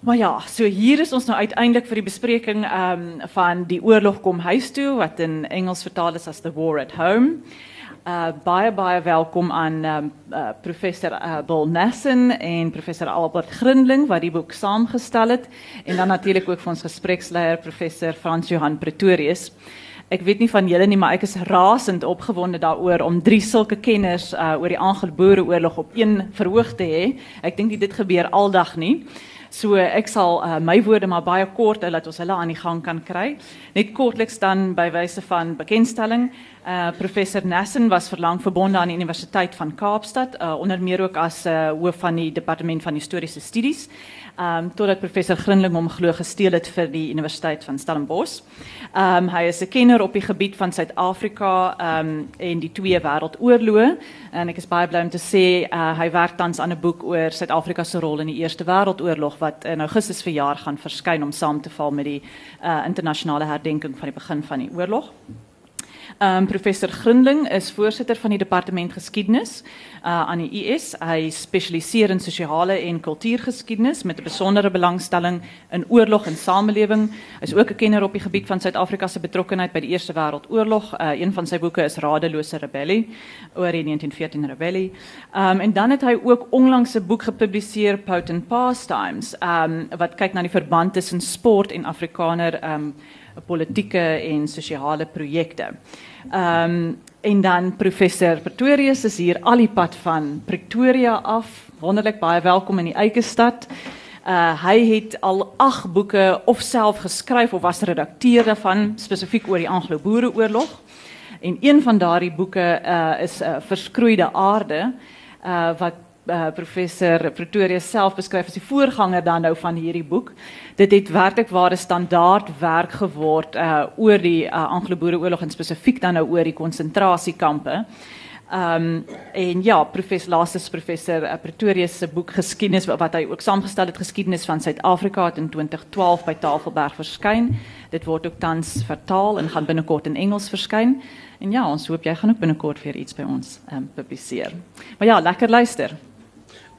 Maar ja, so hier is ons nou uiteindelik vir die bespreking um, van die oorlog kom huis toe wat in Engels vertaal is as the war at home. Uh baie baie welkom aan um, professor uh, Bill Nassen en professor Albert Grindling wat die boek saamgestel het en dan natuurlik ook vir ons gespreksleier professor Frans Johan Pretorius. Ek weet nie van julle nie, maar ek is rasend opgewonde daaroor om drie sulke kenners oor die Anglo-Boereoorlog op een verhoog te hê. Ek dink dit gebeur aldag nie. So ek sal uh, my woorde maar baie kort hou dat ons hulle aan die gang kan kry. Net kortliks dan by wyse van bekendstelling. Uh, professor Nassen was verlang verbonde aan die Universiteit van Kaapstad, uh, onder meer ook as uh, hoof van die departement van historiese studies. Ehm um, totdat professor Grinling hom glo gesteel het vir die Universiteit van Stellenbosch. Ehm um, hy is 'n kenner op die gebied van Suid-Afrika ehm um, en die twee wêreldoorloë en ek is bly om te sê uh, hy werk tans aan 'n boek oor Suid-Afrika se rol in die Eerste Wêreldoorlog wat in Augustus verjaar gaan verskyn om saam te val met die uh, internasionale herdenking van die begin van die oorlog. Um, professor Grindling is voorzitter van het departement geschiedenis uh, aan de IS. Hij specialiseert in sociale en cultuurgeschiedenis met een bijzondere belangstelling in oorlog en samenleving. Hij is ook een kenner op het gebied van Zuid-Afrikaanse betrokkenheid bij de Eerste Wereldoorlog. Uh, een van zijn boeken is Radeloze Rebellie, oor die 1914 rebellie. Um, en dan heeft hij ook onlangs een boek gepubliceerd, Potent Pastimes, um, wat kijkt naar die verband tussen sport en Afrikaner um, politieke en sociale projekte. Ehm en dan professor Pretorius is hier al die van Pretoria af. Wonderlik baie welkom in die eie stad. Uh hy het al 8 boeke of self geskryf of was redakteur daarvan spesifiek oor die Anglo-Boereoorlog. En een van daardie boeke uh is 'n uh, Verskroeide Aarde uh wat uh, professor Pretoria self beskryf as die voorganger dan nou van hierdie boek. Dit het werklik ware standaard werk geword uh oor die uh, Anglo-Boereoorlog en spesifiek dan nou oor die konsentrasiekampe. Um, en ja, professor Lasses professor Pretoria se boek geskiedenis wat hy ook saamgestel het geskiedenis van Suid-Afrika het in 2012 by Tafelberg verskyn. Dit word ook tans vertaal en gaan binnekort in Engels verskyn. En ja, ons hoop jy gaan ook binnekort weer iets by ons um, publiseer. Maar ja, lekker luister.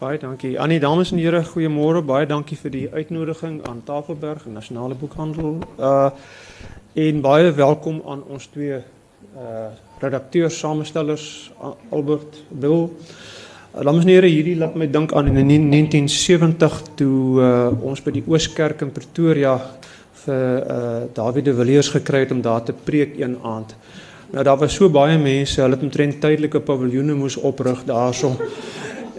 Baie dankie. Annie, dames en here, goeiemôre. Baie dankie vir die uitnodiging aan Tafelberg Nasionale Boekhandel. Uh en baie welkom aan ons twee uh redakteurs, samestellers Albert Bill. Uh, dames en here, hierdie laat my dink aan in 1970 toe uh ons by die Ooskerk in Pretoria vir uh David de Villiers gekry het om daar te preek een aand. Nou daar was so baie mense, hulle het omtrent tydelike paviljoene moes oprig daarso.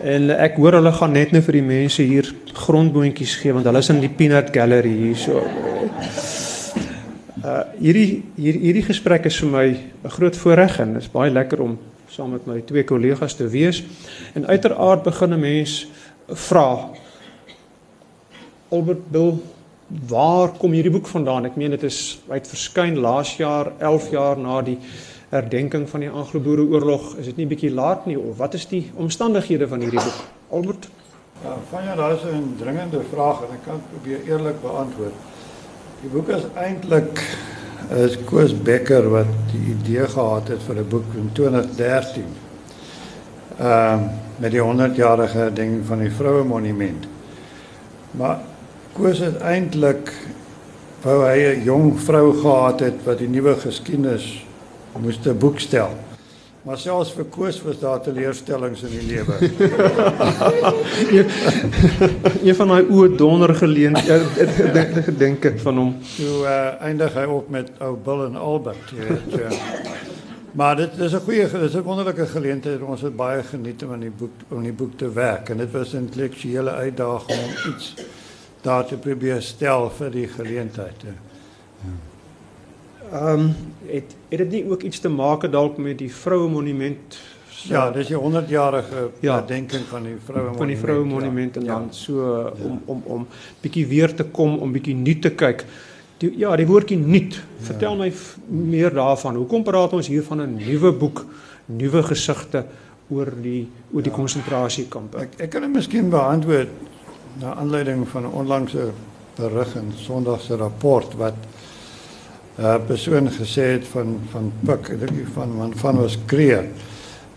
En ek hoor hulle gaan net nou vir die mense hier grondboontjies gee want hulle is in die Peanut Gallery hierso. Uh hierdie hier, hierdie gesprek is vir my 'n groot voorreg en dit is baie lekker om saam met my twee kollegas te wees. En uiteraard begin 'n mens vra Albert Bill, waar kom hierdie boek vandaan? Ek meen dit is uit verskyn laas jaar, 11 jaar na die herdenking van die Anglo-Boereoorlog, is dit nie bietjie laat nie of wat is die omstandighede van hierdie boek? Albert? Ja, van jou daar is 'n dringende vraag en ek kan probeer eerlik beantwoord. Die boek is eintlik is Koos Becker wat die idee gehad het vir 'n boek in 2013. Ehm uh, met die 100-jarige herdenking van die vroue monument. Maar Koos het eintlik wou hy 'n jong vrou gehad het wat die nuwe geskiedenis moes 'n boek stel. Maar selfs vir Koos was daar teleurstellings in die lewe. een van daai oë donder geleend gedenke van hom. Toe uh, eindig hy op met ou Bill en Albert, jy weet. Ja. Maar dit is 'n goeie dit is 'n wonderlike geleentheid. Ons het baie geniet om aan die boek om die boek te werk en dit was 'n intellektuele uitdaging om iets daar te probeer stel vir die geleentheid. Ja. Ehm um, het het dit nie ook iets te maak dalk met die vroue monument? Ja, dis die 100-jarige ja, herdenking van die vroue monument. Van die vroue monument ja. en dan so ja. om om om bietjie weer te kom om bietjie nuut te kyk. Die, ja, die woordjie nuut. Vertel my meer daarvan. Hoekom praat ons hier van 'n nuwe boek, nuwe gesigte oor die oor die konsentrasiekampe? Ek ek kan dit miskien beantwoord na aanleiding van 'n onlangse berig in Sondag se rapport wat uh, persoon gesê het van van Pik, ek dink van van van was Kree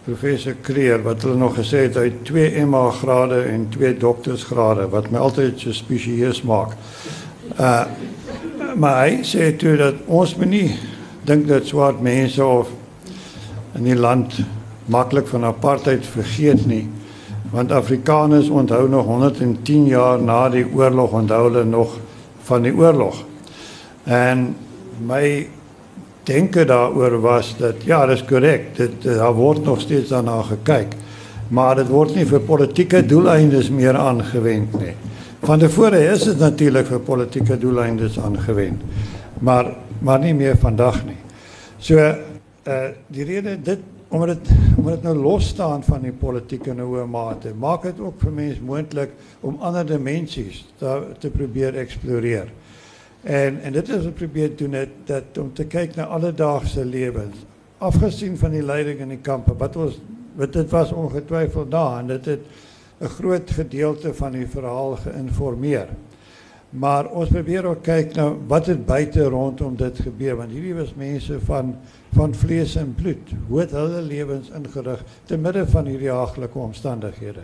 professor Kreer wat hulle nog gesê het hy het 2 MA grade en 2 doktorsgrade wat my altyd so spesieus maak. Uh maar hy sê toe dat ons moet nie dink dat swart mense of in die land maklik van apartheid vergeet nie want Afrikaners onthou nog 110 jaar na die oorlog onthou hulle nog van die oorlog. En my denke daaroor was dat ja, dis korrek. Dit daar word nog steeds daarna gekyk. Maar dit word nie vir politieke doeleindes meer aangewend nie. Van tevore is dit natuurlik vir politieke doeleindes aangewend. Maar maar nie meer vandag nie. So uh die rede dit omdat dit omdat dit nou los staan van die politieke in 'n hoë mate, maak dit ook vir mense moontlik om ander dimensies te, te probeer eksploreer. En en dit is wat probeer doen het dat om te kyk na alledaagse lewens, afgesien van die lyding in die kampe. Wat ons wat dit was ongetwyfeld daar en dit het 'n groot gedeelte van die verhaal geïnformeer. Maar ons probeer ook kyk na wat het buite rondom dit gebeur want hierdie was mense van van vlees en bloed. Hoe het hulle lewens ingerig te midde van hierdie haaglike omstandighede?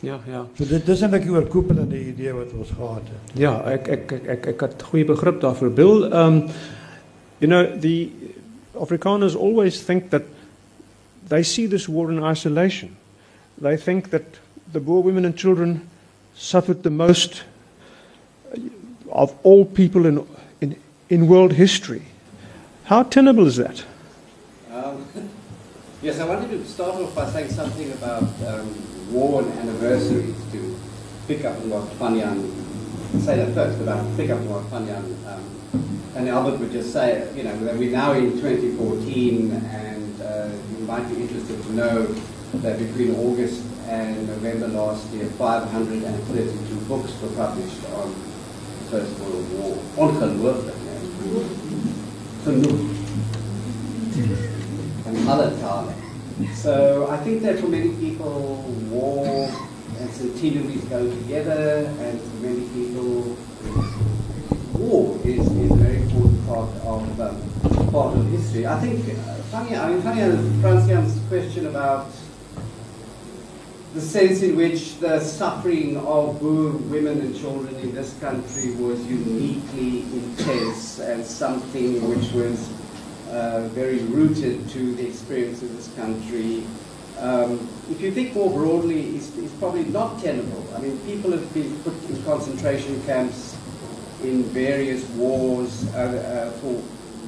Ja, ja. So dit dis eintlik die oorkoepelende idee wat ons gehad het. Ja, ek ek ek ek, ek het goeie begrip daarvoor. Bill, um you know, the Afrikaners always think that they see this war in isolation. They think that the Boer women and children suffered the most of all people in in in world history. How tenable is that? Um, yes, I wanted to start off by saying something about um, war and anniversaries to pick up on what Fanyan, say that first, but I'll pick up on what Fanyan um, and Albert would just say, you know, that we're now in 2014 and uh, you might be interested to know that between August and November last year, 532 books were published on the First World War. Ongelooflijk, genoeg. And other talen. So I think that for many people, war and centenaries go together, and for many people, war is, is a very important part of um, part of history. I think uh, funny, I mean, funny, Francian's question about the sense in which the suffering of Boer women and children in this country was uniquely intense and something which was uh, very rooted to the experience of this country. Um, if you think more broadly, it's, it's, probably not tenable. I mean, people have been put in concentration camps in various wars uh, uh, for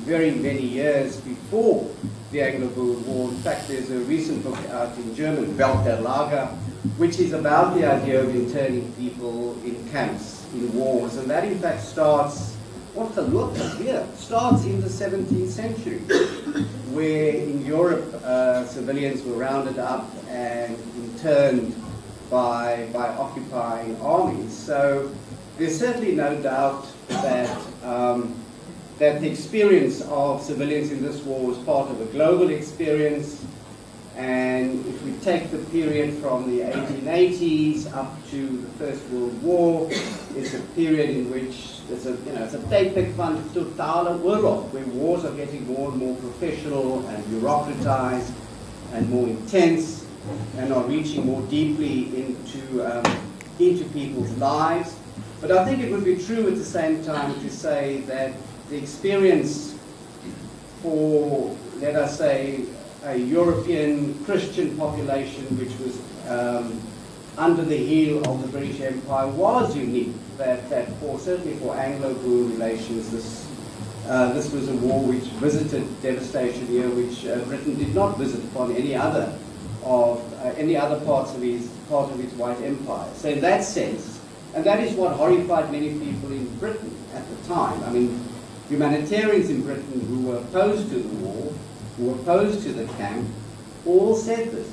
very many years before the Anglo-Boer War. In fact, there's a recent book out in German, Welt der Lager, which is about the idea of interning people in camps, in wars. And that, in fact, starts, what the look here, starts in the 17th century, where in Europe uh, civilians were rounded up and interned by, by occupying armies. So there's certainly no doubt that um, that the experience of civilians in this war was part of a global experience. And if we take the period from the 1880s up to the First World War, it's a period in which there's a, you know, it's a tydperk van totale oorlog, where wars are getting more and more professional and bureaucratized and more intense and are reaching more deeply into, um, into people's lives. But I think it would be true at the same time to say that the experience for, let us say, a European Christian population which was um, under the heel of the British Empire was unique. That, that for certainly for Anglo-Boer relations, this uh, this was a war which visited devastation here, which uh, Britain did not visit upon any other of uh, any other parts of his part of its white empire. So in that sense, and that is what horrified many people in Britain at the time. I mean, humanitarians in Britain who were opposed to the war, who opposed to the camp, all said this.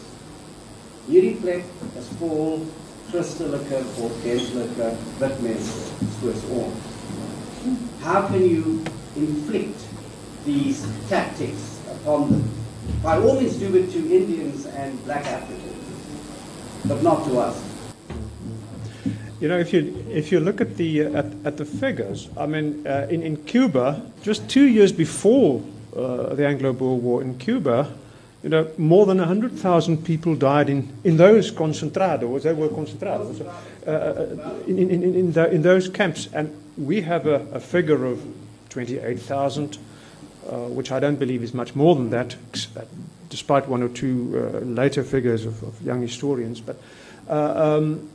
Plek is vol christelike of gentlike wit mense soos ons. How can you inflict these tactics upon them? By all means do it to Indians and black Africans, but not to us. You know, if you if you look at the uh, at, at the figures, I mean, uh, in in Cuba, just two years before uh, the Anglo-Boer War in Cuba, You know, more than 100,000 people died in, in those concentrados. They were concentrados. Uh, uh, in, in, in, in, the, in those camps. And we have a, a figure of 28,000, uh, which I don't believe is much more than that, despite one or two uh, later figures of, of, young historians. But uh, um,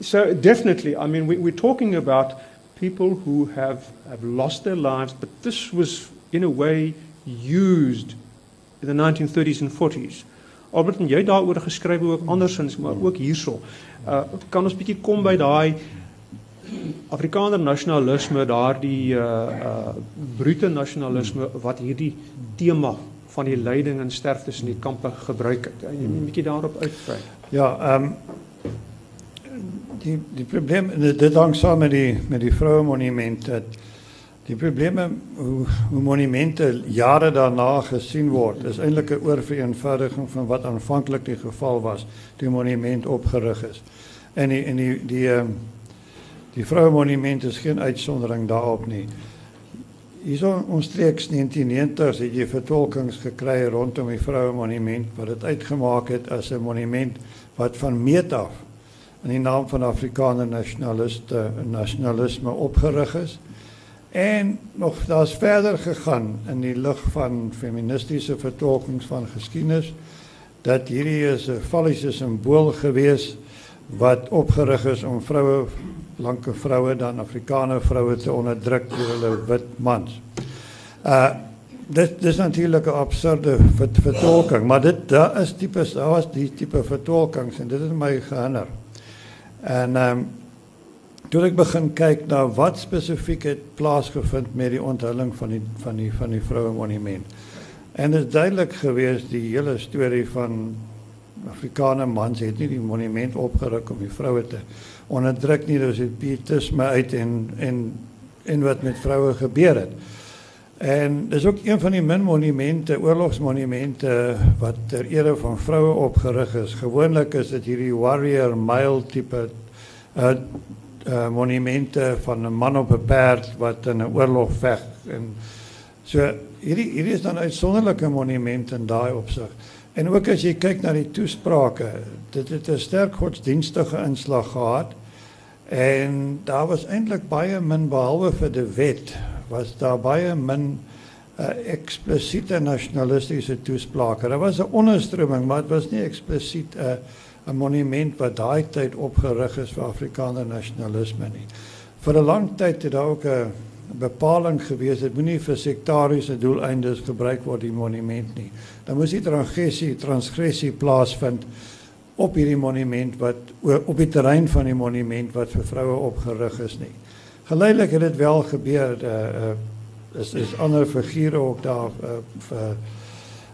so definitely, I mean, we, we're talking about people who have, have lost their lives, but this was in a way used in the 1930s and 40s. Albert en jy daaroor geskryf ook andersins maar ook hierso. Uh kan ons bietjie kom by daai Afrikaner nasionalisme, daardie uh uh brute nasionalisme wat hierdie tema van die lyding en sterftes in die kampe gebruik het. Jy 'n bietjie daarop uitbrei. Ja, ehm um, die die probleem dit hang saam met die met die vroue monument dat die probleme hoe, hoe monumente jare daarna gesien word is eintlik 'n oorvereenvoudiging van wat aanvanklik die geval was toe monument opgerig is. En die en die die ehm die, die vroue monument is geen uitsondering daarop nie. Hierso omstreeks 1990 het jy vertolkings gekry rondom die vroue monument wat dit uitgemaak het as 'n monument wat van meet af in die naam van Afrikaner nasionaliste nasionalisme opgerig is. En nog, dat is verder gegaan in die lucht van feministische vertolkings van geschiedenis. Dat hier is een vallische symbool geweest wat opgericht is om vrouwen, blanke vrouwen, dan Afrikaanse vrouwen te onderdrukken door hulle wit mans. Uh, dit, is natuurlijk een absurde vertolking, maar dit, dat, is types, dat was die type vertolking, en dit is mij gehinderd. En... Ehm, toe ek begin kyk na wat spesifiek het plaasgevind met die onthulling van die van die van die vroue monument. En dit is duidelik gewees die hele storie van Afrikaner mans het nie die monument opgeruk om die vroue te onderdruk nie, dis dit pietisme uit en en en wat met vroue gebeur het. En dis ook een van die min monumente, oorlogsmonumente wat ter ere van vroue opgerig is. Gewoonlik is dit hierdie warrior male tipe uh uh, monumente van 'n man op 'n perd wat in 'n oorlog veg en so hierdie hierdie is dan uitsonderlike monumente in daai opsig. En ook as jy kyk na die toesprake, dit het 'n sterk godsdienstige inslag gehad. En daar was eintlik baie min behalwe vir die wet, was daar baie min uh, eksplisiete nasionalistiese toesprake. Was 'n onderstroming, maar dit was nie eksplisiet 'n uh, 'n monument wat daai tyd opgerig is vir Afrikaner nasionalisme nie. Vir 'n lang tyd het daar ook 'n bepaling gewees dit moenie vir sektariese doeleindes gebruik word die monument nie. Dan moes die transgressie transgressie plaasvind op hierdie monument wat op die terrein van die monument wat vir vroue opgerig is nie. Geleidelik het dit wel gebeur uh uh is is ander figure ook daar uh vir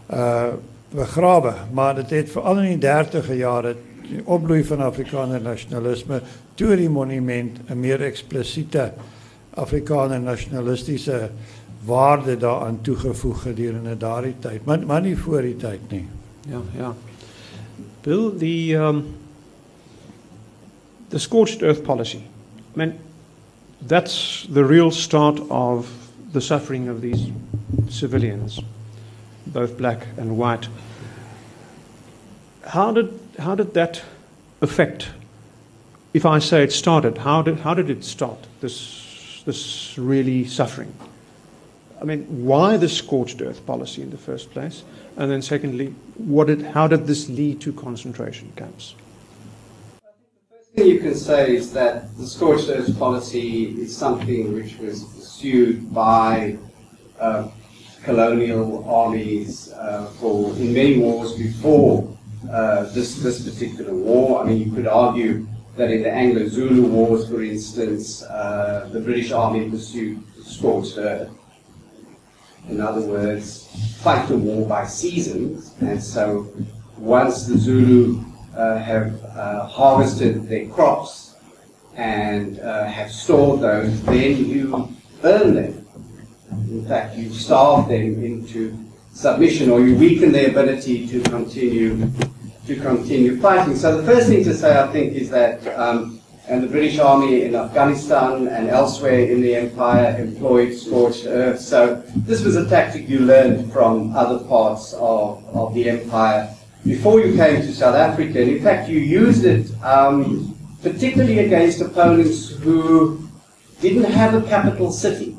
uh begrawe, maar dit het veral in die 30e jare die opbloei van Afrikaner nasionalisme toe die monument 'n meer eksplisiete Afrikaner nasionalistiese waarde daaraan toegevoeg gedurende daardie tyd, maar maar nie voor die tyd nie. Ja, ja. Bill the um the scorched earth policy. I mean that's the real start of the suffering of these civilians. Both black and white. How did, how did that affect, if I say it started, how did, how did it start, this, this really suffering? I mean, why the scorched earth policy in the first place? And then, secondly, what did, how did this lead to concentration camps? The thing you can say is that the scorched earth policy is something which was pursued by uh, colonial armies uh, for in many wars before uh, this this particular war. I mean, you could argue that in the Anglo-Zulu wars, for instance, uh, the British Army pursued scorched earth. In other words, fight the war by seasons, and so once the Zulu uh, have uh, harvested their crops and uh, have stored those, then you burn them in fact, you starve them into submission or you weaken their ability to continue to continue fighting. So the first thing to say, I think, is that um, and the British Army in Afghanistan and elsewhere in the empire employed scorched earth. So this was a tactic you learned from other parts of, of the empire before you came to South Africa. And in fact, you used it um, particularly against opponents who didn't have a capital city.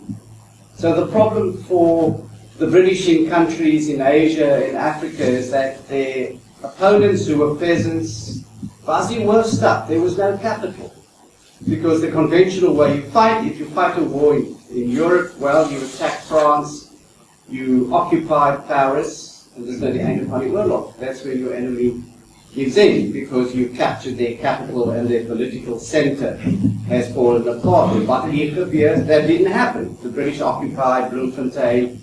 So the problem for the British in countries in Asia, in Africa, is that their opponents who were peasants, Fuzzy were stuck. There was no capital. Because the conventional way you fight, if you fight a war in, in Europe, well, you attack France, you occupy Paris, and there's no the Anglophonic Warlock. That's where your enemy gives in, because you captured their capital and their political center has fallen apart. But in Battle that didn't happen. The British occupied Bloemfontein,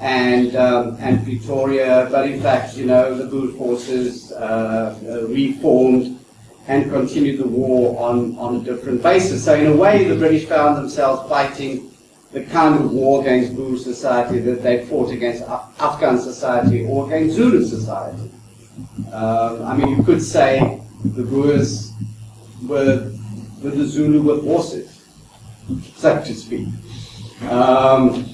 and um, and Pretoria, but in fact, you know, the Boer forces uh, uh, reformed and continued the war on, on a different basis. So in a way, the British found themselves fighting the kind of war against Boer society that they fought against Af- Afghan society or against Zulu society. Um, I mean, you could say the Boers were, were the Zulu with horses, so to speak. Um,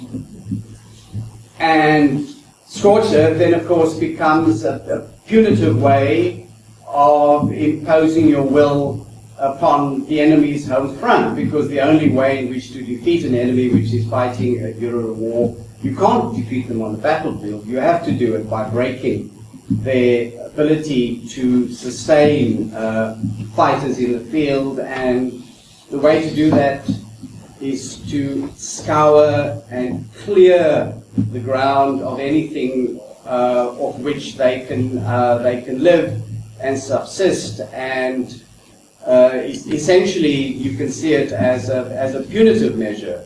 and scorched earth then, of course, becomes a, a punitive way of imposing your will upon the enemy's home front, because the only way in which to defeat an enemy which is fighting a guerrilla war, you can't defeat them on the battlefield. You have to do it by breaking their ability to sustain uh, fighters in the field, and the way to do that is to scour and clear the ground of anything uh, of which they can uh, they can live and subsist and uh, essentially you can see it as a, as a punitive measure.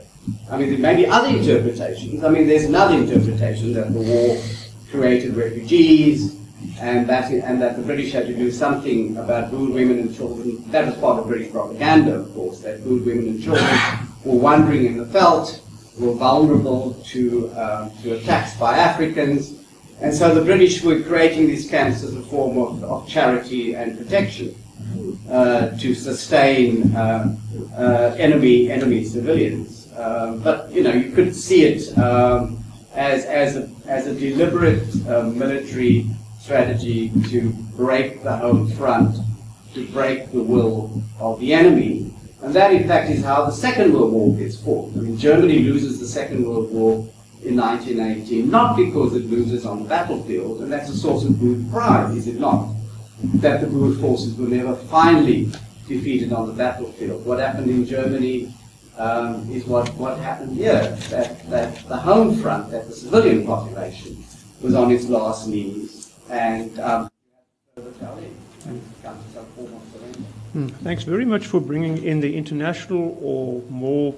I mean, there may be other interpretations. I mean, there's another interpretation that the war created refugees and that, and that the British had to do something about Boer women and children. That was part of British propaganda, of course, that Boer women and children were wandering in the veldt, were vulnerable to, um, to attacks by Africans, and so the British were creating these camps as a form of, of charity and protection uh, to sustain uh, uh, enemy enemy civilians. Um, but you know, you could see it um, as as a as a deliberate uh, military strategy to break the home front, to break the will of the enemy, and that, in fact, is how the Second World War gets fought. I mean, Germany loses the Second World War in 1918, not because it loses on the battlefield, and that's a source of good pride, is it not? That the Boer forces were never finally defeated on the battlefield. What happened in Germany um, is what, what happened here, that, that the home front, that the civilian population was on its last knees, and um, Hmm. Thanks very much for bringing in the international or more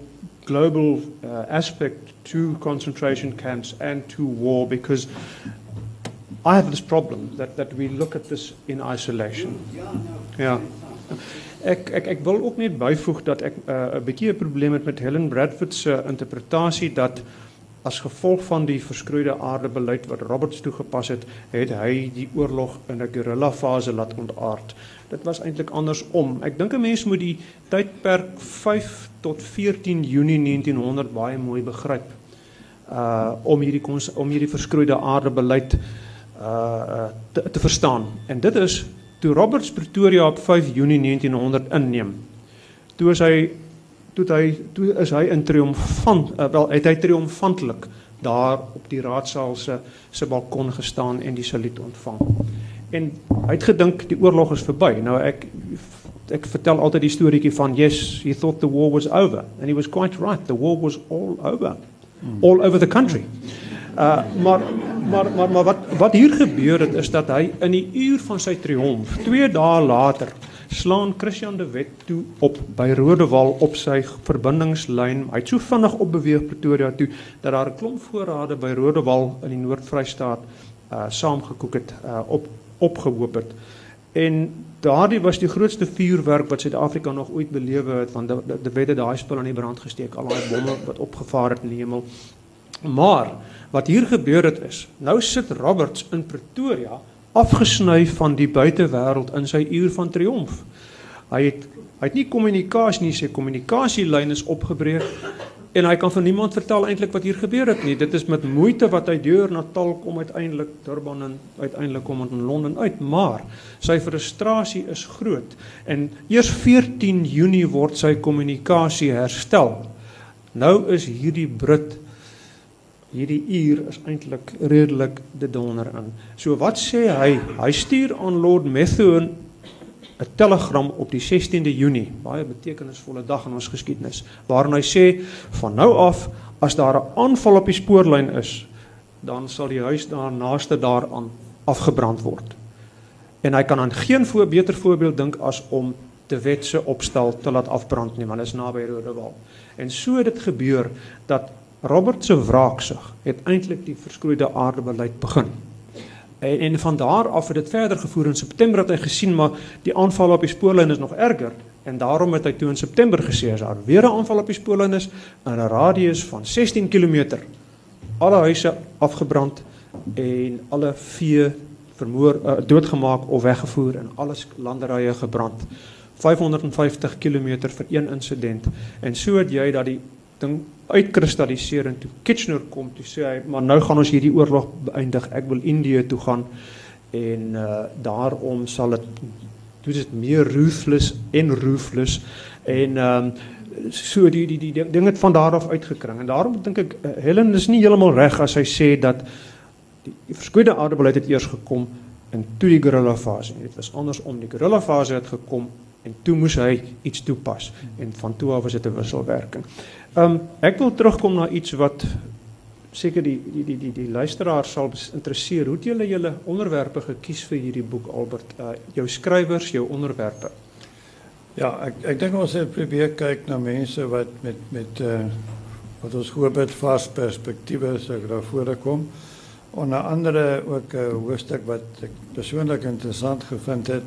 global uh, aspect to concentration camps and to war because I have this problem that, that we look at this in isolation. Ja. Ek ek ek wil ook net byvoeg dat ek 'n uh, bietjie 'n probleem het met Helen Bradford se interpretasie dat as gevolg van die verskroeide aarde beleid wat Roberts toegepas het, het hy die oorlog in 'n guerrilla fase laat ontaard. Dit was eintlik andersom. Ek dink 'n mens moet die tydperk 5 tot 14 Junie 1900 baie mooi begryp. Uh om hierdie om hierdie verskroeide aarde beleid uh te, te verstaan. En dit is toe Roberts Pretoria op 5 Junie 1900 inneem. Toe is hy toe hy toe is hy in triomfant uh, wel het hy triomfantlik daar op die raadsaal se se balkon gestaan en die saluut ontvang. En hy het gedink die oorlog is verby. Nou ek ek vertel altyd die storieetjie van yes, he thought the war was over and he was quite right. The war was all over. All over the country. Uh maar maar maar maar wat wat hier gebeur het is dat hy in die uur van sy triomf 2 dae later slaan Christian de Wet toe op by Rodewal op sy verbindingslyn. Hy het so vinnig opbeweeg Pretoria toe dat daar 'n klomp voorrade by Rodewal in die Noord-Vrystaat uh saamgekook het, uh op opgehoop het. En daardie was die grootste vuurwerk wat Suid-Afrika nog ooit belewe het want de, de Wet het daai spul aan die brand gesteek, al daai bomme wat opgevaar het in die hemel. Maar wat hier gebeur het is, nou sit Roberts in Pretoria afgesny van die buitewêreld in sy uur van triomf. Hy het hy het nie kommunikasie nie, sy kommunikasielyn is opgebreek en hy kan vir niemand vertel eintlik wat hier gebeur het nie. Dit is met moeite wat hy deur Natal kom uiteindelik Durban en uiteindelik kom in Londen uit, maar sy frustrasie is groot en eers 14 Junie word sy kommunikasie herstel. Nou is hierdie Brit hierdie uur is eintlik redelik de donder in. So wat sê hy? Hy stuur aan Lord Methuen 'n telegram op die 16de Junie, baie betekenisvolle dag in ons geskiedenis, waarin hy sê van nou af as daar 'n aanval op die spoorlyn is, dan sal die huis daar naaste daaraan afgebrand word. En hy kan aan geen voor beter voorbeeld dink as om te wetse opstel te laat afbrand nie, want dit is naby Rodewal. En so het dit gebeur dat Robert se wraaksug het eintlik die verskroeide aardebeleid begin. En, en van daar af het dit verder gevoer. In September het hy gesien maar die aanval op die spoorlyn is nog erger en daarom het hy toe in September gesê as daar weer 'n aanval op die spoorlyn is in 'n radius van 16 km alle huise afgebrand en alle vee vermoor uh, doodgemaak of weggevoer en alles landerye gebrand. 550 km vir een insident. En so het jy dat die ding uitkristalliseer en toe Kitchener kom toe sê hy maar nou gaan ons hierdie oorlog beëindig. Ek wil Indië toe gaan. En uh, daarom sal dit toe dit meer ruthless en ruthless. En um, so die die die ding het van daar af uitgekring. En daarom dink ek uh, Helen is nie heeltemal reg as hy sê dat die, die verskoeide aardbeleid het eers gekom in toe die guerrilla fase. Dit was andersom die guerrilla fase het gekom en toe moes hy iets toepas en van toe af was dit 'n wisselwerking. Ehm um, ek wil terugkom na iets wat seker die die die die die luisteraar sal interesseer. Hoe het julle julle onderwerpe gekies vir hierdie boek Albert? Uh, jou skrywers, jou onderwerpe. Ja, ek ek dink ons het probeer kyk na mense wat met met uh wat ons hoop het vas perspektiewe sou daar voorkom. Onder andere ook 'n hoofstuk wat ek persoonlik interessant gevind het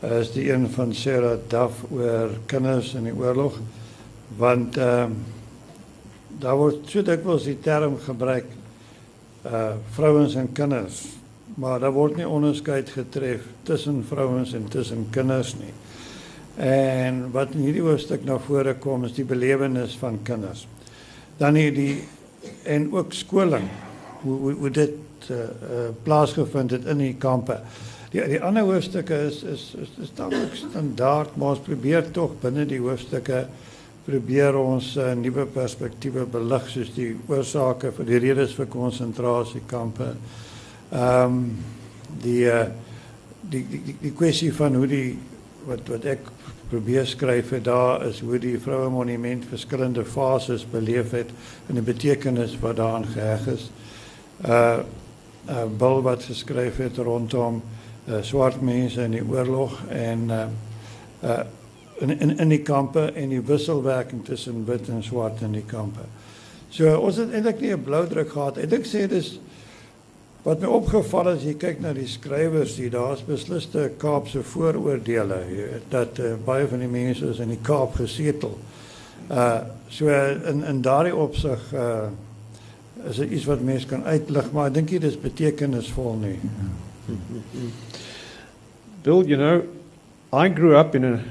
is die een van Sarah Duff oor kinders in die oorlog want ehm uh, daar word so dikwels die term gebruik uh vrouens en kinders maar daar word nie onderskeid getref tussen vrouens en tussen kinders nie. En wat in hierdie hoofstuk na vore kom is die belewenis van kinders. Dan hier die en ook skoling hoe hoe, hoe dit uh, uh plaasgevind het in die kampe. Die die ander hoofstukke is is is, is tamelik standaard, maar ons probeer tog binne die hoofstukke probeer ons uh, nuwe perspektiewe belig soos die oorsake vir die redes vir konsentrasiekampe. Ehm um, die, uh, die die die die kwessie van hoe die wat wat ek probeer skryf het daar is hoe die vroue monument verskillende fases beleef het en die betekenis wat daaraan geheg is. Uh uh Bill wat geskryf het rondom uh, swart mense in die oorlog en uh, uh, in, in in die kampe en die wisselwerking tussen wit en swart in die kampe. So ons het eintlik nie 'n blou druk gehad. Ek dink sê dis wat my opgeval het as jy kyk na die skrywers hier, daar's besliste Kaapse vooroordeele dat uh, baie van die mense is in die Kaap gesetel. Uh so in in daardie opsig uh is dit iets wat mense kan uitlig, maar ek dink dit is betekenisvol nie. -hmm. Bill, you know, I grew up in a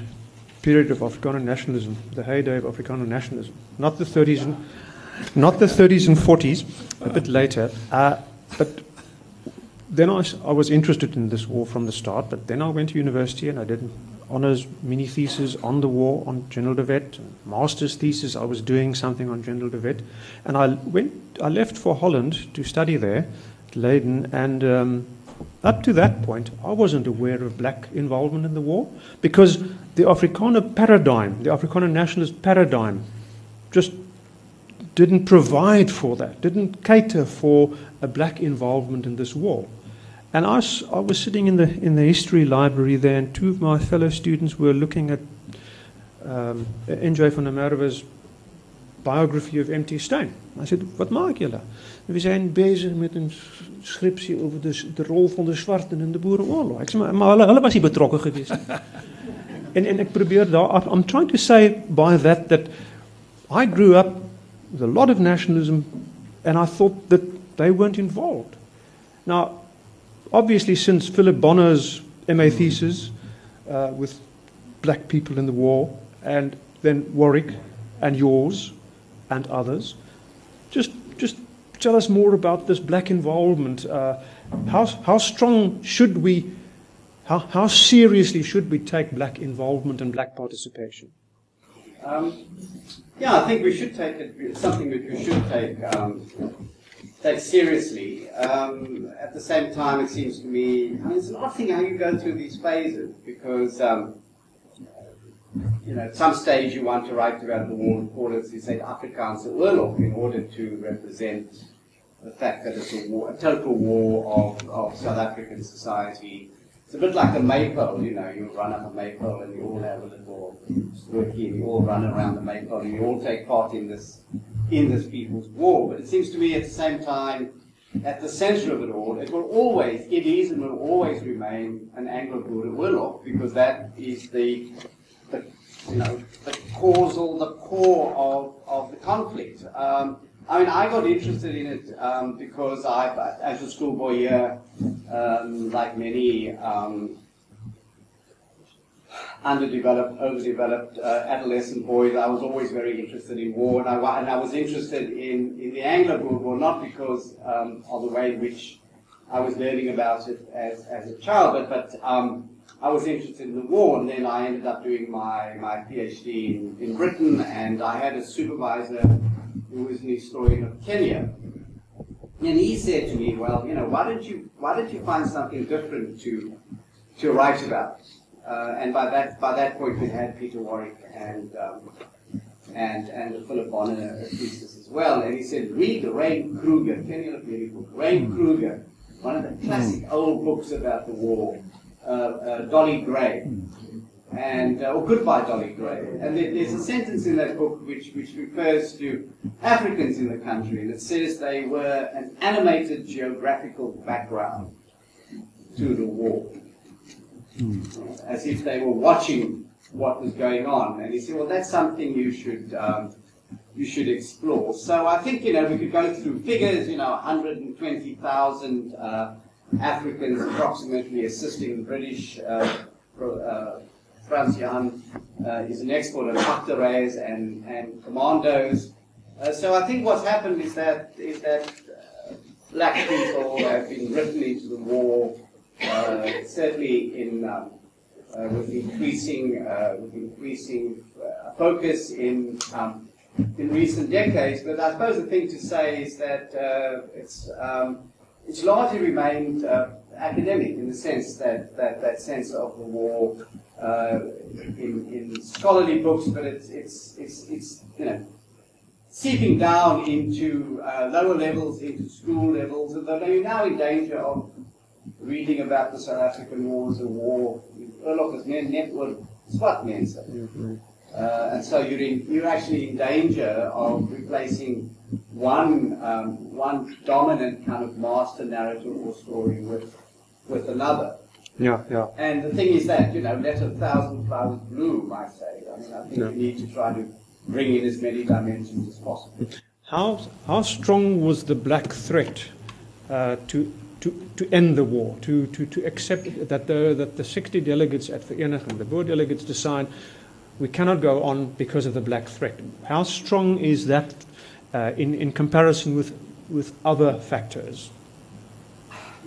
period of Afrikaner nationalism, the heyday of Afrikaner nationalism, not the 30s and not the 30s and 40s, a bit later. Uh, but then I, I, was interested in this war from the start. But then I went to university and I did honors mini thesis on the war on General de Wet, master's thesis. I was doing something on General de Wet, and I went. I left for Holland to study there, Leiden, and. Um, up to that point, I wasn't aware of black involvement in the war because the Afrikaner paradigm, the Afrikaner nationalist paradigm, just didn't provide for that, didn't cater for a black involvement in this war. And I, I was sitting in the, in the history library there, and two of my fellow students were looking at um, N.J. van der Merwe's biography of M.T. Stein. I said, Wat maak? We zijn bezig met een scriptie over de, de rol van de zwarten in de boerenoorlog. Maar, maar hulle, was geweest. en, en ik probeer daar, I'm trying to say by that that I grew up with a lot of nationalism and I thought that they weren't involved. Now, obviously since Philip Bonner's MA thesis uh, with black people in the war, and then Warwick and yours and others. Just, just tell us more about this black involvement. Uh, how, how strong should we, how, how seriously should we take black involvement and black participation? Um, yeah, I think we should take it, something that we should take, um, take seriously. Um, at the same time, it seems to me, I mean, it's an odd thing how you go through these phases because, um, you know, at some stage you want to write about the war it, you say, Afrikaanse Oorlog in order to represent the fact that it's a war, a total war of, of South African society. It's a bit like a maypole, you know, you run up a maypole and you all have a little rookie and you all run around the maypole and you all take part in this in this people's war. But it seems to me at the same time, at the center of it all, it will always, it is and will always remain an Anglo-Boer warlock because that is the, the, you know, the causal, the core of, of the conflict. Um, I mean, I got interested in it um, because I, as a schoolboy here, um, like many um, underdeveloped, overdeveloped uh, adolescent boys, I was always very interested in war, and I, and I was interested in, in the Anglo-Boer War, not because um, of the way in which I was learning about it as, as a child, but, but um, I was interested in the war, and then I ended up doing my, my PhD in, in Britain, and I had a supervisor who was an historian of Kenya. And he said to me, well, you know, why don't you, why don't you find something different to, to write about? Uh, and by that, by that point we had Peter Warwick and, um, and, and Philip Bonner thesis as well. And he said, read the Rain Kruger, Kenya book, Rain Kruger, one of the classic old books about the war, uh, uh, Dolly Gray and uh, or Goodbye Dolly Gray. And there, there's a sentence in that book which, which refers to Africans in the country, and it says they were an animated geographical background to the war, as if they were watching what was going on. And he said, well, that's something you should. Um, you should explore. So I think you know we could go through figures. You know, 120,000 uh, Africans approximately assisting the British uh, uh, Frans Jan uh, is an export of Achterreis and, and commandos. Uh, so I think what's happened is that is that uh, black people have been written into the war, uh, certainly in um, uh, with increasing uh, with increasing focus in um, in recent decades. But I suppose the thing to say is that it's um, it's largely remained academic in the sense that, that that sense of the war uh, in, in scholarly books, but it's, it's, it's, it's you know, seeping down into uh, lower levels, into school levels, and they're now in danger of reading about the South African War as a war. Oorlog is network SWAT mense. Uh, and so you're, in, you're actually in danger of replacing one, um, one dominant kind of master narrative or story with, with another. Yeah, yeah. And the thing is that, you know, let a thousand flowers bloom, I say. I mean, I think yeah. we need to try to bring in as many dimensions as possible. How, how strong was the black threat uh, to, to, to end the war, to, to, to accept that the, that the 60 delegates at the Vereniging, the Boer delegates decide we cannot go on because of the black threat? How strong is that uh, in, in comparison with, with other factors?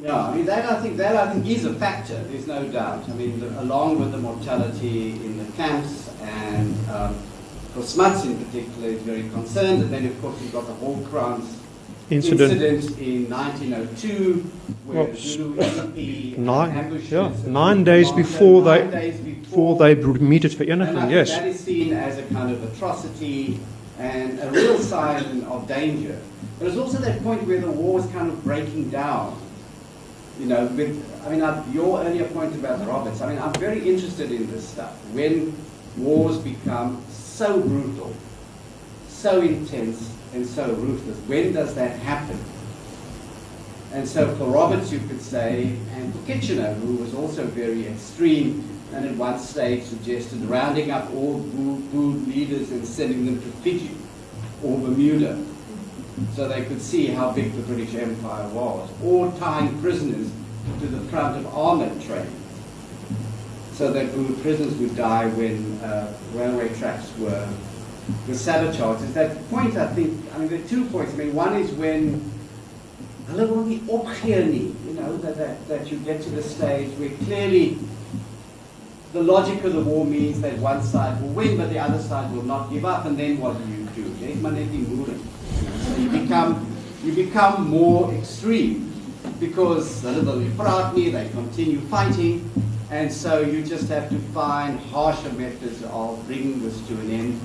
Yeah, I mean that I think that I think is a factor. There's no doubt. I mean, the, along with the mortality in the camps, and um, for Smuts in particular is very concerned. And then of course you've got the Hallkrans incident, incident in 1902, where well, Zulu MP nine, yeah, nine days before nine they days before, before they meet it for anything. Yes, that is seen as a kind of atrocity and a real sign of danger. But it's also that point where the war is kind of breaking down you know, with, I mean, your earlier point about Roberts, I mean, I'm very interested in this stuff. When wars become so brutal, so intense, and so ruthless, when does that happen? And so for Roberts, you could say, and for Kitchener, who was also very extreme, and at one stage suggested rounding up all Boer leaders and sending them to Fiji or Bermuda so they could see how big the British Empire was, or tying prisoners to the front of armored trains. so that prisoners would die when uh, railway tracks were, were sabotaged. Is that point, I think, I mean, there are two points. I mean, one is when hulle wil nie opgee nie, you know, that, that, that you get to the stage where clearly the logic of the war means that one side will win, but the other side will not give up, and then what do you do? You become, you become more extreme because the praat nie, they continue fighting, and so you just have to find harsher methods of bringing this to an end.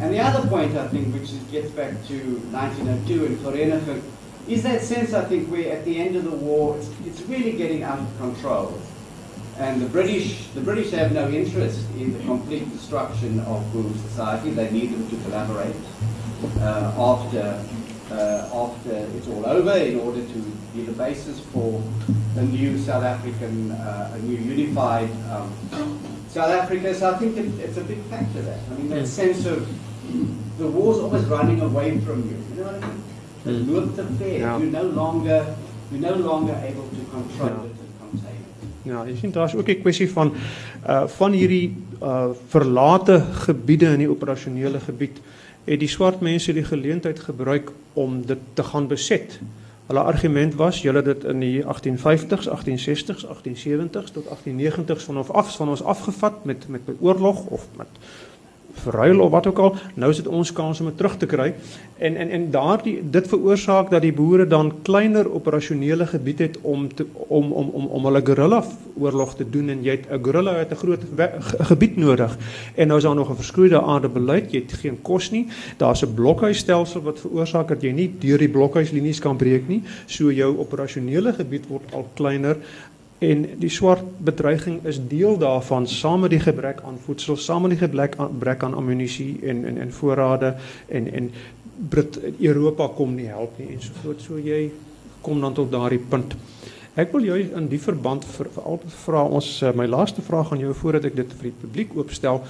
And the other point, I think, which gets back to 1902 and Vereniging, is that sense, I think, where at the end of the war, it's, it's really getting out of control. And the British, the British have no interest in the complete destruction of Guru society. They need them to collaborate after, uh, after it's all over in order to be the basis for a new South African, uh, a new unified um, South Africa. So I think it, it's a big factor there. I mean, that sense of the war's always running away from you. You know what I mean? The loop the fair. Yeah. You're no longer, you're no longer able to control Yeah. it and contain it. Ja, jy sien daar's ook 'n kwessie van uh van hierdie uh verlate gebiede in die operasionele gebied het die swart mense die geleentheid gebruik om dit te gaan beset. Hulle argument was julle dit in die 1850s, 1860s, 1870s tot 1890s van of af van ons afgevat met met oorlog of met verruil of wat ook al. Nou is dit ons kans om dit terug te kry. En en en daardie dit veroorsaak dat die boere dan kleiner operasionele gebied het om te om om om om hulle guerrilla oorlog te doen en jy het 'n guerrilla het 'n groot gebied nodig. En nou is daar nog 'n verskroeide aarde beleid. Jy het geen kos nie. Daar's 'n blokhuisstelsel wat veroorsaak dat jy nie deur die blokhuislinies kan breek nie. So jou operasionele gebied word al kleiner en die swart bedreiging is deel daarvan saam met die gebrek aan voedsel, saam met die gebrek aan gebrek aan ammunisie en en en voorrade en en Brit Europa kom nie help nie en so voort. So jy kom dan tot daardie punt. Ek wil jou in die verband Albert vra ons uh, my laaste vraag aan jou voordat ek dit vir die publiek oopstel.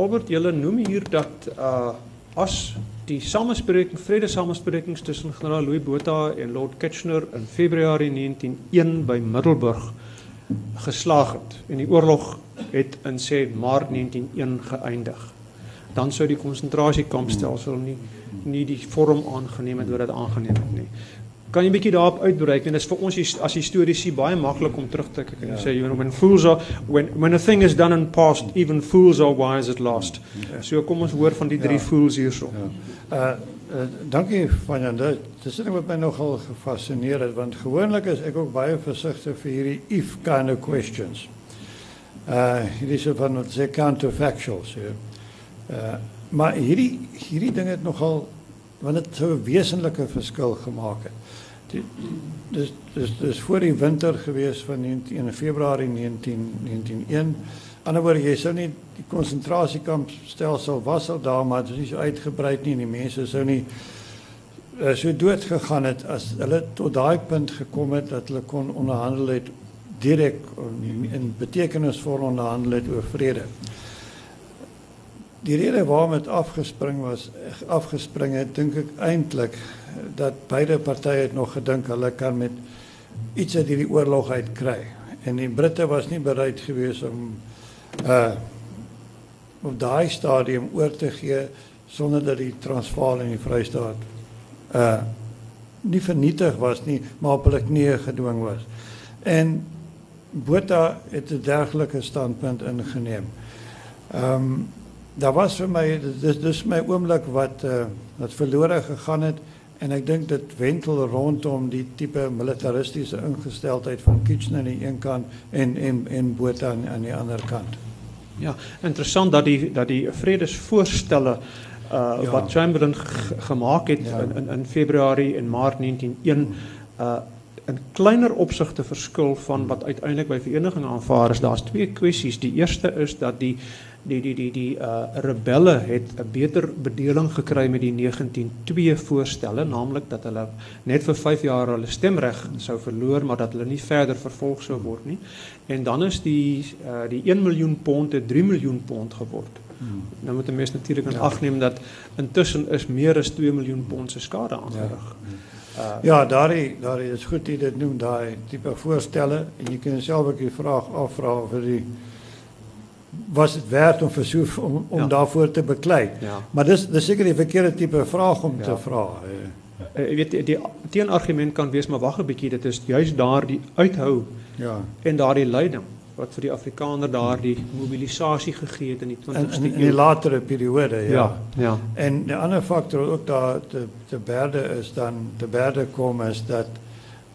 Albert, jy noem hier dat uh as die samespreking vrede samesprekings tussen generaal Louis Botha en Lord Kitchener in Februarie 1901 by Middelburg geslaag het en die oorlog het in sê Maart 1901 geëindig. Dan sou die konsentrasiekampstelsel nie nie die vorm aangeneem het wat dit aangeneem het nie. Kan jy 'n bietjie daarop uitbrei? En dit is vir ons his- as historiese baie maklik om terug te kyk en sê you know when fools are when when a thing is done and past even fools are wise at last. So kom ons hoor van die drie Ja. fools hierso. Ja. Uh, uh dankie Vanja. Dit dis ding wat my nogal gefassineer het want gewoonlik is ek ook baie versigtig vir hierdie if kind of questions. Uh hierdie so van wat sê counterfactuals hier. Uh maar hierdie hierdie ding het nogal want dit sou 'n wesenlike verskil gemaak het. Die, dis dis dis voor die winter gewees van 19 in Februarie 19 1901. Anderswoorde jy sou nie die konsentrasiekampstelsel was al daar maar dit is nie so uitgebrei nie en die mense sou nie uh, so dood gegaan het as hulle tot daai punt gekom het dat hulle kon onderhandel het direk in betekenisvol onderhandel het oor vrede. Die rede waarom dit afgespring was afgespring het dink ek eintlik dat beide partye het nog gedink hulle kan met iets uit hierdie oorlog uit kry en die Britte was nie bereid gewees om uh op daai stadium oor te gee sonder dat die Transvaal en die Vrystaat uh nie vernietig was nie, maar op hulle knieë gedwing was. En Botha het 'n dergelike standpunt ingeneem. Ehm um, daar was my dis dis my oomblik wat uh wat verlore gegaan het en ek dink dit wentel rondom die tipe militaristiese ingesteldheid van Kitchener aan die een kant en en en aan, aan die ander kant. Ja, interessant dat die dat die vredesvoorstelle uh Ja. wat Chamberlain g- gemaak het Ja. in, in in Februarie en Maart 1901 uh in kleiner opsigte verskil van wat uiteindelik by vereniging aanvaar is. Daar's twee kwessies. Die eerste is dat die die die die die uh rebelle het 'n beter bedeling gekry met die 1902 voorstelle, naamlik dat hulle net vir 5 jaar hulle stemreg sou verloor, maar dat hulle nie verder vervolg sou word nie. En dan is die uh die 1 miljoen pond het 3 miljoen pond geword. Hmm. Nou moet 'n mens natuurlik in Ja. ag neem dat intussen is meer as 2 miljoen pond se skade aangerig. Eh, ja, daarin, daarin is goed dat je dit noemt, daar type voorstellen. En je kunt zelf ook je vraag afvragen of die was het waard om, verzoek, om, om daarvoor te bekleiden. Maar dat is, zeker die verkeerde type vraag om te vragen. Ek uh, eh, weet die argument kan wees maar wag 'n bietjie, dit is juist daar die uithouden. Ja. En daardie leiding wat vir die Afrikaner daardie mobilisasie gegee het in die In, 20ste in, die latere periode, ja. ja, ja. En die ander faktor wat ook daar te te berde is dan te berde kom is dat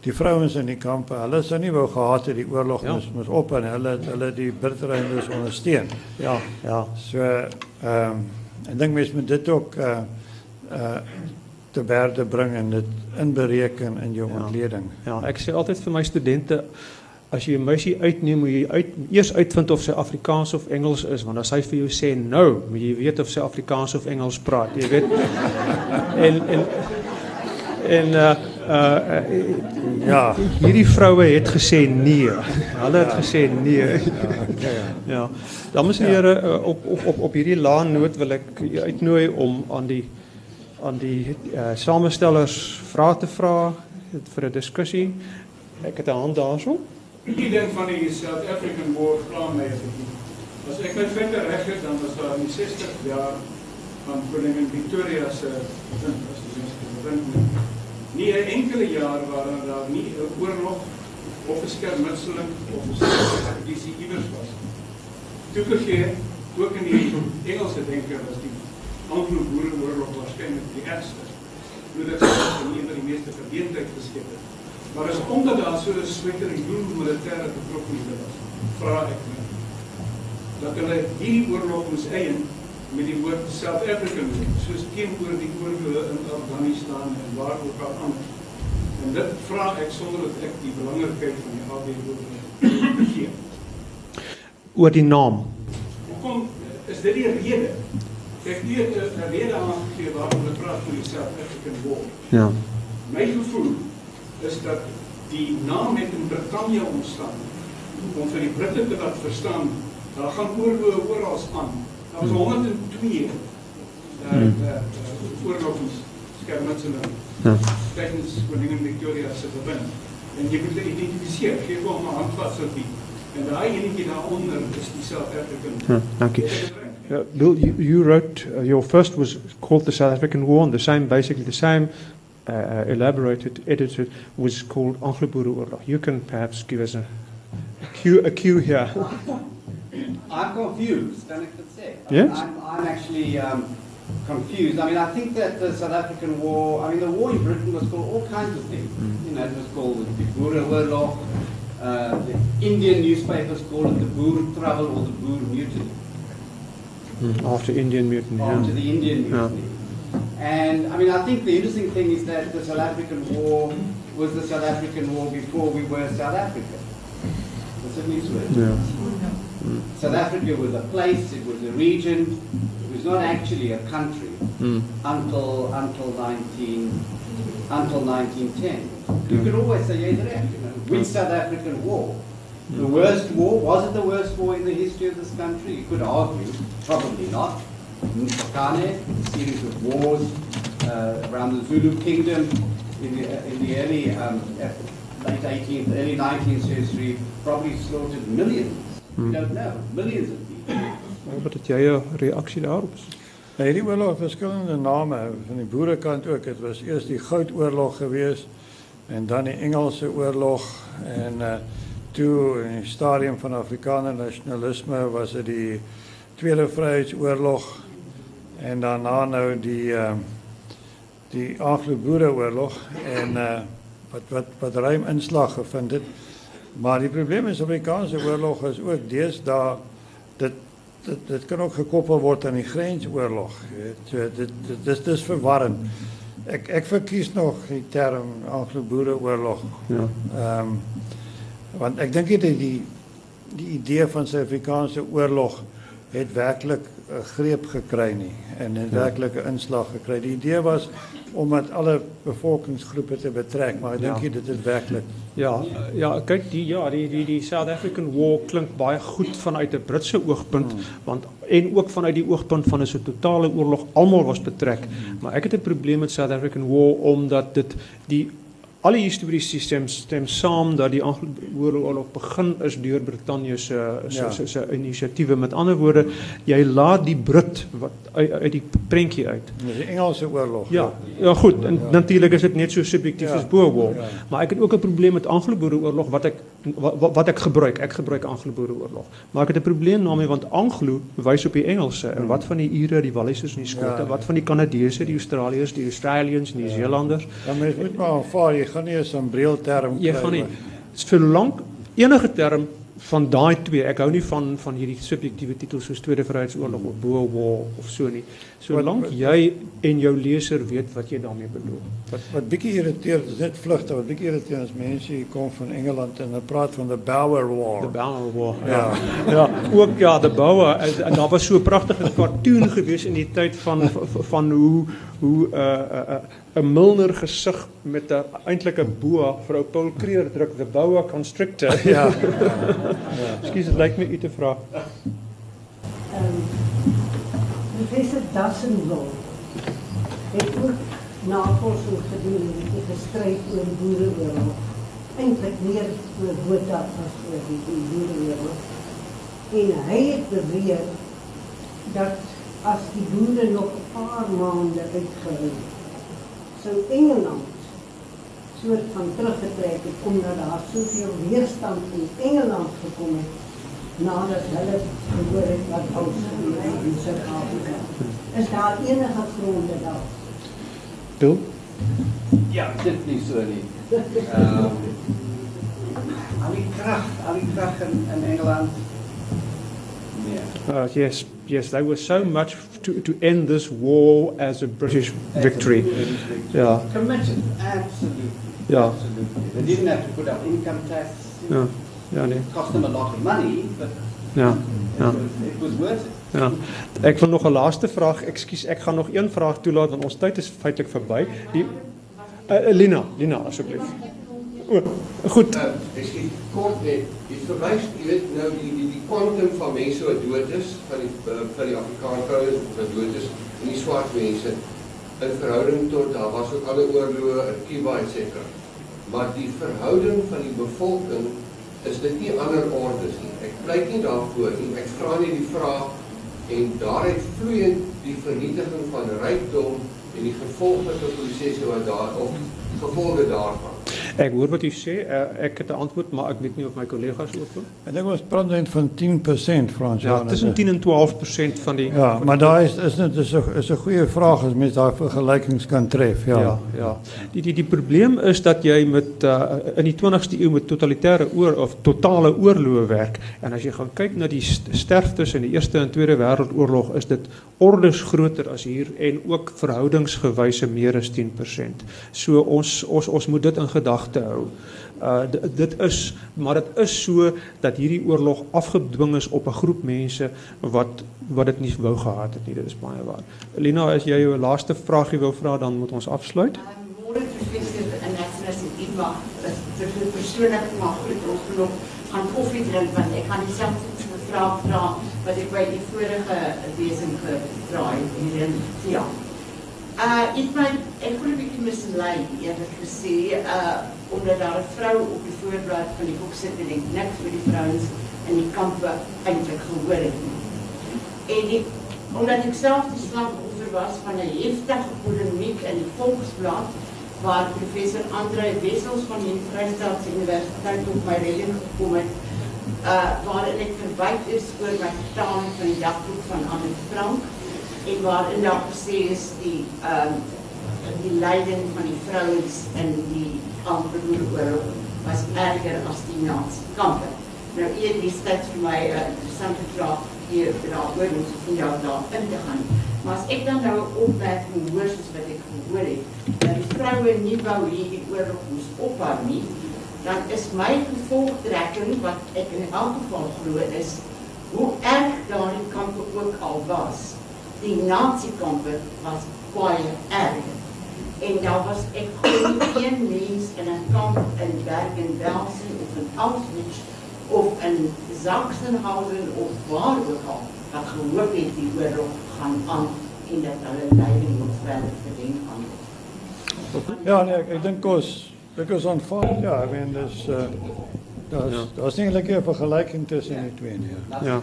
die vrouens in die kampe, hulle sou nie wou gehad het die oorlog Ja. moes moes op en hulle het- hulle die Britreinders ondersteun. Ja, ja. So ehm um, ek dink mense moet dit ook uh uh te berde bring en dit inbereken in jou Ja. ontleding. Ja, ek sê altyd vir my studente as jy 'n meisie uitneem, moet jy uit eers uitvind of sy Afrikaans of Engels is, want as sy vir jou sê nou, moet jy weet of sy Afrikaans of Engels praat, jy weet. en en en uh uh Ja. hierdie vroue het gesê nee. Hulle het gesê nee. Ja, okay, ja. Ja. Dames en here, uh, op op op op hierdie laan noot wil ek uitnooi om aan die aan die uh, samestellers vrae te vra vir 'n diskussie. Ek het 'n hand daarso. Ding van die South African War pla my as ek as ek my vinger reg het dan was daar in die 60 jaar van koningin Victoria se bewind as die mense bewind nie 'n enkele jaar waarin daar nie 'n oorlog of 'n skermutseling of 'n ekspedisie iewers was. Toegegee ook in die Engelse denker was die Anglo-Boereoorlog waarskynlik die ergste. Moet dit sê nie van die meeste verdeeldheid geskep het. Maar is omdat daar so 'n swettering doen militêre betrokkenheid was, vra ek my dat hulle hierdie oorlog moes eien met die woord South African soos teenoor die oorloë in Afghanistan en waar ook al anders. En dit vra ek sonder dat ek die belangrikheid van die AB oorlog begee. Oor die naam. Hoekom is dit die rede? Ek het 'n rede aangegee waarom hulle praat van die South African War. Ja. My gevoel is dat die naam het in Brittanje ontstaan om vir die Britte te laat verstaan daar gaan oorloë oral aan. Daar was 102 uh, uh, uh, oorlogs skermutseling tydens koningin Victoria se bewind. En jy moet dit identifiseer, gee hom 'n handvatseltjie. En daai enetjie daaronder is die. Ja, dankie. Uh, Bill, you, you wrote uh, your first was called the South African War, and the same, basically the same, uh, uh, elaborated, edited, was called Anglo-Boer Oorlog. You can perhaps give us a, a cue, a cue here. I'm confused, can I could say. Yes. I'm, I'm actually um, confused. I mean, I think that the South African War, I mean, the war in Britain was called all kinds of things. You know, it was called the Boer Oorlog. Uh, the Indian newspapers called it the Boer Trouble or the Boer Mutiny, After Indian Mutiny. after Yeah. the Indian Yeah. And I mean, I think the interesting thing is that the South African War was the South African War before we were South Africa. That's what Yeah. Mm. South Africa was a place, it was a region, it was not actually a country Mm. until until 19 until 1910. You could always say, yeah, you know, which mm. South African war? The mm. worst war? Was it the worst war in the history of this country? You could argue, probably not. Mpakane, a series of wars uh, around the Zulu kingdom in the, in the early um, uh, late 18th, early 19th century, probably slaughtered millions. We don't know, millions of people. Wat het jy 'n reaksie daarop? Nou, hierdie oorlog het verskillende name van die boerekant ook. Dit was eers die Goudoorlog geweest en dan die Engelse oorlog en uh toe in die stadium van Afrikaner nasionalisme was dit die Tweede Vryheidsoorlog en daarna nou die uh die Anglo-Boereoorlog en uh wat wat wat ruim inslag gevind het. Maar die probleem is Afrikaanse oorlog is ook deesdae dit dit dit kan ook gekoppel word aan die grensoorlog. So dit dit dis verwarrend. Ek ek verkies nog die term Anglo-Boereoorlog. Ja. Ehm want dink nie dat die die idee van Suid-Afrikaanse oorlog het werklik 'n greep gekry nie en 'n werklike inslag gekry. Die idee was om met alle bevolkingsgroepe te betrek, maar ek dink Ja. nie dit is werklik. Ja, uh, ja, kyk die ja, die die die South African War klink baie goed vanuit 'n Britse oogpunt Hmm. want en ook vanuit die oogpunt van 'n so totale oorlog almal was betrek. Maar ek het 'n probleem met South African War omdat dit die alle stem stem saam dat die Anglo-Boereoorlog begin is deur Brittanje se se Ja. se, se inisiatiewe. Met ander woorde, jy laat die Brit wat uit, uit die prentjie uit. Die Engelse oorlog. Ja, ja goed, en natuurlik is dit net so subjektief Ja, as ja. Maar ek het ook 'n probleem met Anglo-Boereoorlog wat ek wat, wat ek gebruik. Ek gebruik Anglo-Boereoorlog. Maar ek het 'n probleem daarmee want Anglo wys op die Engelse en wat van die Ire, die Wallisers en die Hmm. Ja. wat van die Kanadese, die Australiërs, die Australians, die Nieu-Seelanders. Dan mens moet maar aanvaar jy gaan nie 'n sambreelterm Jy gaan nie solank enige term van daai twee, ek hou nie van van hierdie subjektiewe titels soos Tweede Vryheidsoorlog of Boer War of so nie. Solank jy en jou leser weet wat jy daarmee bedoel. Wat wat bietjie irriteer, dis net vlugtig, wat bietjie irriteer is mense hier kom van Engeland en hulle praat van the Boer War. The Boer War. Ja. Ja, ook ja, de Boer. En, daar was so 'n pragtige cartoon geweest in die tyd van van, van hoe hoe uh, uh, 'n Milner gesig met 'n eintlik 'n boa vir ou Paul Creer druk the boa constrictor. Ja. Ekskuus, dit lyk my u te vra. um, professor Dassenwil het ook navorsing gedoen en het geskryf oor boereoorlog. Eintlik meer oor Botha as oor die, die boereoorlog. En hy het beweer dat as die boere nog 'n paar maande uitgehou sou Engeland soort van teruggetrek het omdat daar soveel weerstand in Engeland gekom het nadat hulle gehoor het wat ons gebeur in Suid-Afrika. Is daar enige gronde daar? Bill? Ja, dit nie so nie. Ehm al die krag, al die krag in, in Engeland. Nee. Uh, yes, yes, they were so much to to end this war as a British victory. Ja. Committed, absolutely. Ja. Absolutely. They didn't have to put up income tax. Ja. Ja, nee. It cost them a lot of money, but Ja. it, Ja. was, it was worth it. Ja. Ek wil nog 'n laaste vraag. Ekskuus, ek gaan nog een vraag toelaat want ons tyd is feitelik verby. Die uh, Lina, Lina asseblief. O, goed. Ek sê kort net, jy verwys, jy weet nou die die die kwantum van mense wat dood is van die uh, van die Afrikaanse vroue wat dood is en die swart mense in verhouding tot daar was ook ander oorloë in Cuba et cetera. Maar die verhouding van die bevolking is dit nie ander ordes nie. Ek pleit nie daarvoor nie. Ek vra net die vraag en daaruit vloeiend die vernietiging van rykdom en die gevolglike prosesse wat daar of gevolge daarvan. Ek hoor wat u sê. Uh, ek het 'n antwoord, maar ek weet nie of my kollegas ook wil. Ek dink ons praat net van 10% Frans. Ja, tussen 10 en 12% van die Ja, maar daar is is net is 'n is 'n goeie vraag as mens daai vergelykings kan tref, ja. Ja, ja. Die die die probleem is dat jy met uh, in die 20ste eeu met totalitêre oor of totale oorloë werk en as jy gaan kyk na die st- sterftes in die Eerste en Tweede Wêreldoorlog is dit ordes groter as hier en ook verhoudingsgewyse meer as 10%. So ons ons ons moet dit in gedagte hou. Uh dit, is maar dit is so dat hierdie oorlog afgedwing is op 'n groep mense wat wat dit nie wou gehad het nie. Dit is baie waar. Lina, as jy jou laaste vragie wil vra, dan moet ons afsluit. Môre professor en Ima, dit is persoonlik maar goed ons nog gaan koffie drink want ek gaan dieselfde vraag vra wat ek by die vorige lesing gevra het hier in ja. Uh ek my ek voel 'n bietjie mislei eerlik gesê uh omdat daar 'n vrou op die voorblad van die boek sit en ek niks vir die vrouens in die kampe eintlik gehoor het nie. En die, omdat ek self die slagoffer was van 'n heftige polemiek in die Volksblad waar professor Andre Wessels van die Vrystaatse Universiteit op my redding gekom het, uh waarin ek verwyd is oor my vertaling van die dagboek van Anne Frank en waarin daar gesê is die ehm die lyding van die vrouens in die Anglo-Boereoorlog was erger as die Nazi-kampe. Nou een die stad vir my 'n uh, interessante vraag hier daaroor moet ek jou daar in te gaan. Maar as ek dan nou 'n opmerking hoor soos wat ek gehoor het, dat die vroue nie wou hierdie oorlog moes ophou nie, dan is my gevolgtrekking wat ek in elk geval glo is hoe erg daardie kampe ook al was. Die Nazi-kampe was baie erg. En daar was ek glo nie een mens in 'n kamp in Bergen-Belsen of in Auschwitz of in Sachsenhausen of waar ook al wat gehoop het die oorlog gaan aan en dat hulle lyding nog verder verdien gaan. Ja, nee, ek, ek dink ons Ek is aanvaar. Ja, ek meen dis uh Dat was, is eigenlijk een vergelijking tussen die twee. Ja. Ja.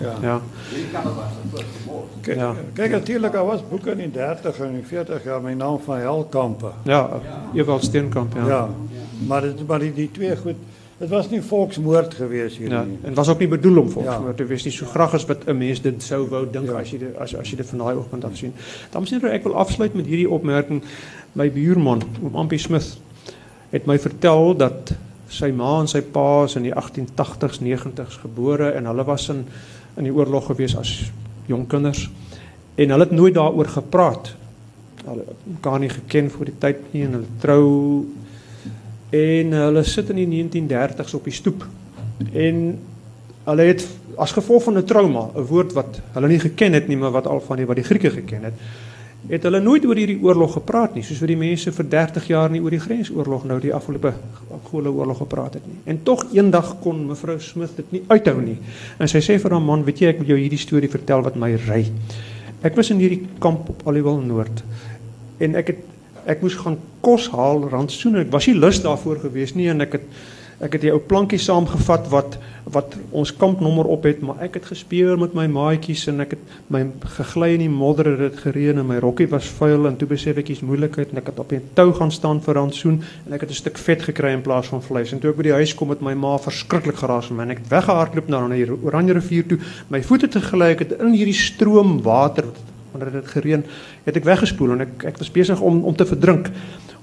Ja. ja. Kijk, kijk natuurlijk, er was boeken in 30 en 40 jaar mijn naam van Helkampen. Ja, Ewald Steenkamp, ja. ja. Maar, het, maar die, die twee goed... Het was niet volksmoord geweest hier. Ja, het was ook niet bedoeld om volksmoord te wist niet zo graag als wat een mens dit zo wou denken als je dit als, als van daai oogpunt af sien. Dan misschien ek wil afsluit met jullie opmerking. My buurman, Ampie Smith, het mij vertel dat sy ma en sy pa is in die 1880s, 90s gebore en hulle was in in die oorlog gewees as jong kinders. En hulle het nooit daaroor gepraat. Hulle mekaar nie geken voor die tyd nie en hulle trou. En hulle sit in die 1930s op die stoep. En hulle het as gevolg van 'n trauma, 'n woord wat hulle nie geken het nie, maar wat al van die wat die Grieke geken het, het hulle nooit oor hierdie oorlog gepraat nie, soos wat die mense vir 30 jaar nie oor die grensoorlog nou die afgelope Angola-oorlog gepraat het nie. En tog eendag kon mevrou Smith dit nie uithou nie. En sy sê vir haar man, "Weet jy, ek wil jou hierdie storie vertel wat my ry. Ek was in hierdie kamp op Aliwal Noord en ek het ek moes gaan kos haal rantsoene. Ek was nie lus daarvoor gewees nie en ek het ek het die ou plankie saamgevat wat wat ons kampnommer op het, maar ek het gespeel met my maatjies en ek het my gegly in die modder, dit het gereën en my rokkie was vuil en toe besef ek iets moeilikheid en ek het op 'n tou gaan staan vir rantsoen en ek het 'n stuk vet gekry in plaas van vleis. En toe ek by die huis kom met my ma verskriklik geraas en ek het weggehardloop na na die Oranje rivier toe. My voete te gelyk het in hierdie stroom water wanneer dit gereën het ek weggespoel en ek ek was besig om om te verdrink.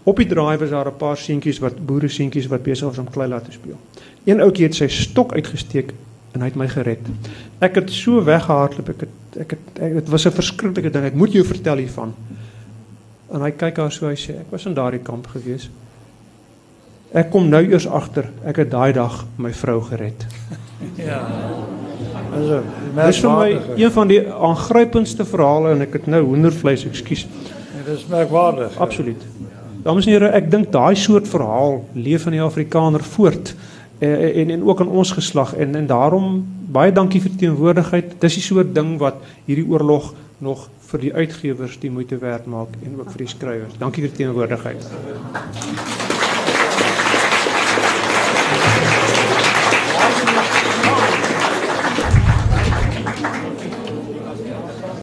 Op die draai was daar 'n paar seentjies wat boere seentjies wat besig was om klei laat te speel. Een ouetjie het sy stok uitgesteek en hy het my gered. Ek het so weggehardloop, ek het ek het dit was 'n verskriklike ding. Ek moet jou vertel hiervan. En hy kyk haar so hy sê ek was in daardie kamp gewees. Ek kom nou eers agter ek het daai dag my vrou gered. Ja. 'n Dis vir my een van die aangrypendste verhale en ek het nou hoendervleis, ekskuus. Dit is merkwaardig. ja. Dames en here, ek dink daai soort verhaal leef in die Afrikaner voort eh, en en ook in ons geslag en en daarom baie dankie vir teenwoordigheid. Dis die soort ding wat hierdie oorlog nog vir die uitgewers die moeite werd maak en ook vir die skrywers. Dankie vir teenwoordigheid.